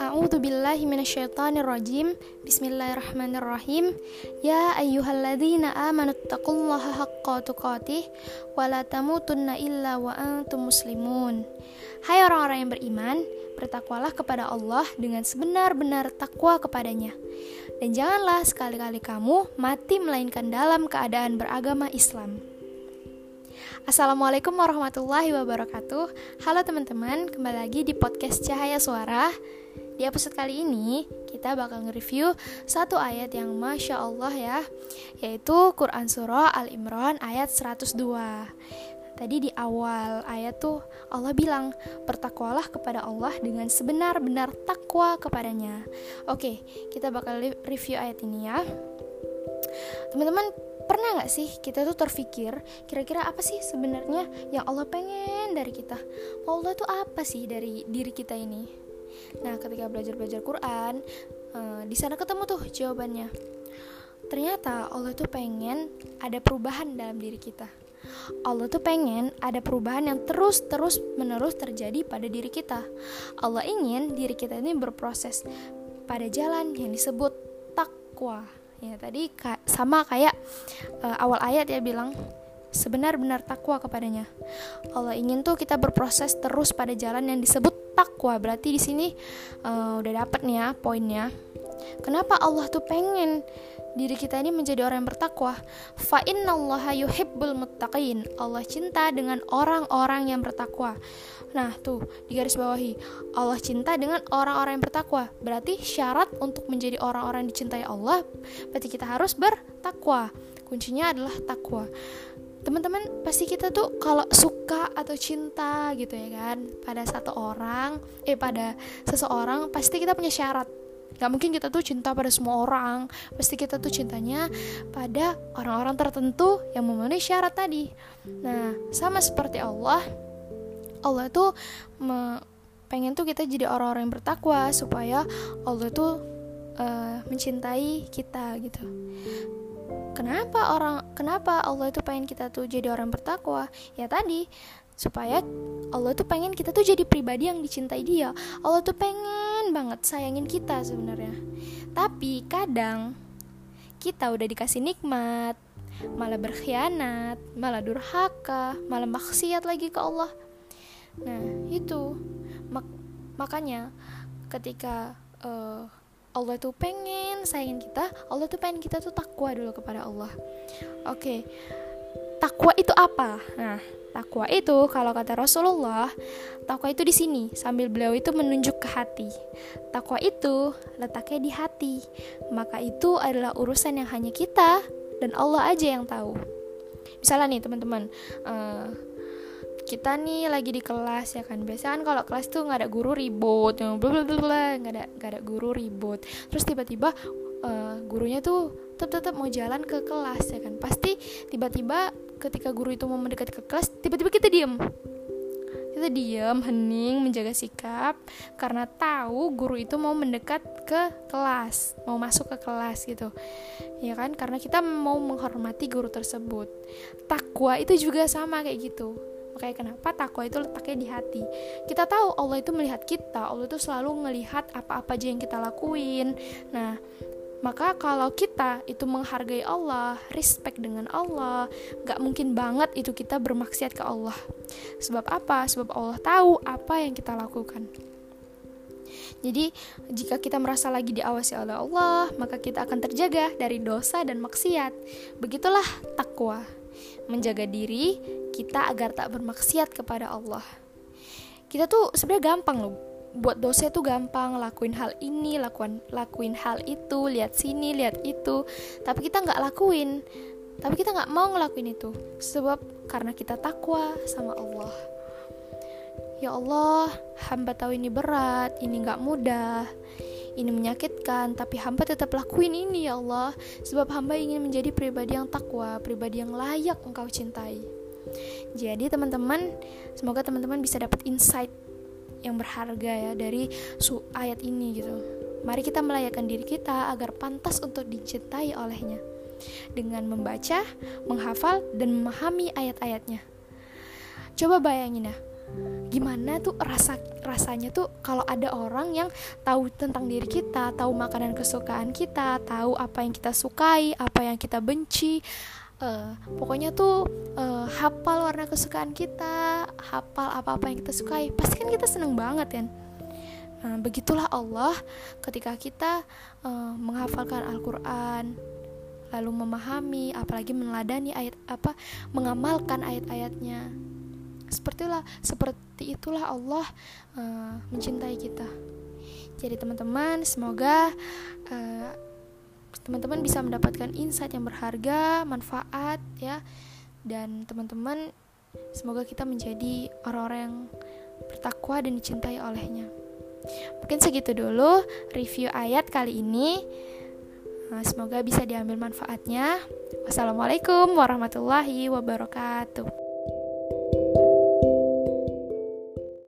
A'udzu rajim. Bismillahirrahmanirrahim. Ya ayyuhalladzina amanu taqullaha haqqa tuqatih wa la tamutunna illa wa antum muslimun. Hai orang-orang yang beriman, bertakwalah kepada Allah dengan sebenar-benar takwa kepadanya. Dan janganlah sekali-kali kamu mati melainkan dalam keadaan beragama Islam. Assalamualaikum warahmatullahi wabarakatuh Halo teman-teman, kembali lagi di podcast Cahaya Suara di episode kali ini, kita bakal nge-review satu ayat yang Masya Allah ya, yaitu Quran Surah Al-Imran ayat 102. Tadi di awal ayat tuh Allah bilang, bertakwalah kepada Allah dengan sebenar-benar takwa kepadanya. Oke, kita bakal review ayat ini ya. Teman-teman, pernah nggak sih kita tuh terpikir kira-kira apa sih sebenarnya yang Allah pengen dari kita? Allah tuh apa sih dari diri kita ini? Nah, ketika belajar-belajar Quran, uh, di sana ketemu tuh jawabannya. Ternyata Allah tuh pengen ada perubahan dalam diri kita. Allah tuh pengen ada perubahan yang terus-terus menerus terjadi pada diri kita. Allah ingin diri kita ini berproses pada jalan yang disebut takwa. Ya, tadi ka sama kayak uh, awal ayat ya bilang sebenar-benar takwa kepadanya. Allah ingin tuh kita berproses terus pada jalan yang disebut takwa berarti di sini uh, udah dapet nih ya poinnya kenapa Allah tuh pengen diri kita ini menjadi orang yang bertakwa. Fa innallaha Allah cinta dengan orang-orang yang bertakwa. Nah tuh di garis bawahi. Allah cinta dengan orang-orang yang bertakwa. Berarti syarat untuk menjadi orang-orang dicintai Allah berarti kita harus bertakwa. Kuncinya adalah takwa. Teman-teman pasti kita tuh kalau suka atau cinta gitu ya kan pada satu orang eh pada seseorang pasti kita punya syarat Gak mungkin kita tuh cinta pada semua orang Pasti kita tuh cintanya pada orang-orang tertentu yang memenuhi syarat tadi Nah, sama seperti Allah Allah tuh pengen tuh kita jadi orang-orang yang bertakwa Supaya Allah tuh uh, mencintai kita gitu Kenapa orang kenapa Allah itu pengen kita tuh jadi orang bertakwa? Ya tadi supaya Allah tuh pengen kita tuh jadi pribadi yang dicintai dia. Allah tuh pengen banget sayangin kita sebenarnya. Tapi kadang kita udah dikasih nikmat, malah berkhianat, malah durhaka, malah maksiat lagi ke Allah. Nah, itu mak makanya ketika uh, Allah tuh pengen sayangin kita Allah tuh pengen kita tuh takwa dulu kepada Allah oke okay. Takwa itu apa? Nah takwa itu kalau kata Rasulullah takwa itu di sini sambil beliau itu menunjuk ke hati. Takwa itu letaknya di hati. Maka itu adalah urusan yang hanya kita dan Allah aja yang tahu. Misalnya nih teman-teman uh, kita nih lagi di kelas ya kan? Biasa kan kalau kelas tuh nggak ada guru ribut bla bla bla nggak ada nggak ada guru ribut. Terus tiba-tiba uh, gurunya tuh tetap tetap mau jalan ke kelas ya kan? Pasti tiba-tiba ketika guru itu mau mendekat ke kelas tiba-tiba kita diem. Kita diem hening menjaga sikap karena tahu guru itu mau mendekat ke kelas mau masuk ke kelas gitu. Ya kan? Karena kita mau menghormati guru tersebut. Takwa itu juga sama kayak gitu. Makanya kenapa takwa itu letaknya di hati. Kita tahu Allah itu melihat kita, Allah itu selalu melihat apa-apa aja yang kita lakuin. Nah, maka kalau kita itu menghargai Allah, respect dengan Allah, gak mungkin banget itu kita bermaksiat ke Allah. Sebab apa? Sebab Allah tahu apa yang kita lakukan. Jadi, jika kita merasa lagi diawasi oleh Allah, maka kita akan terjaga dari dosa dan maksiat. Begitulah takwa menjaga diri kita agar tak bermaksiat kepada Allah. Kita tuh sebenarnya gampang loh buat dosa itu gampang lakuin hal ini lakuin lakuin hal itu lihat sini lihat itu. Tapi kita nggak lakuin. Tapi kita nggak mau ngelakuin itu. Sebab karena kita takwa sama Allah. Ya Allah hamba tahu ini berat ini nggak mudah ini menyakitkan, tapi hamba tetap lakuin ini ya Allah, sebab hamba ingin menjadi pribadi yang takwa, pribadi yang layak engkau cintai. Jadi teman-teman, semoga teman-teman bisa dapat insight yang berharga ya dari su ayat ini gitu. Mari kita melayakkan diri kita agar pantas untuk dicintai olehnya dengan membaca, menghafal, dan memahami ayat-ayatnya. coba bayangin ya gimana tuh rasa rasanya tuh kalau ada orang yang tahu tentang diri kita, tahu makanan kesukaan kita, tahu apa yang kita sukai, apa yang kita benci. Uh, pokoknya tuh uh, hafal warna kesukaan kita, hafal apa-apa yang kita sukai. Pasti kan kita seneng banget kan. Nah, begitulah Allah ketika kita uh, menghafalkan Al-Quran, lalu memahami, apalagi meneladani ayat apa, mengamalkan ayat-ayatnya sepertilah seperti itulah Allah uh, mencintai kita jadi teman-teman semoga uh, teman-teman bisa mendapatkan insight yang berharga manfaat ya dan teman-teman semoga kita menjadi orang-orang yang bertakwa dan dicintai olehnya mungkin segitu dulu review ayat kali ini eh, Semoga bisa diambil manfaatnya. Wassalamualaikum warahmatullahi wabarakatuh.